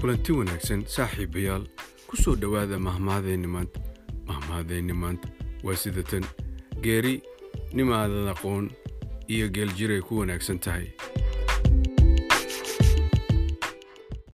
kulanti wanaagsan saaxiibayaal ku soo dhowaada mahmaadeenni maanta mahmahadeenni maanta waa sidatan geeri nimaadan aqoon iyo geeljiray ku wanaagsan tahay.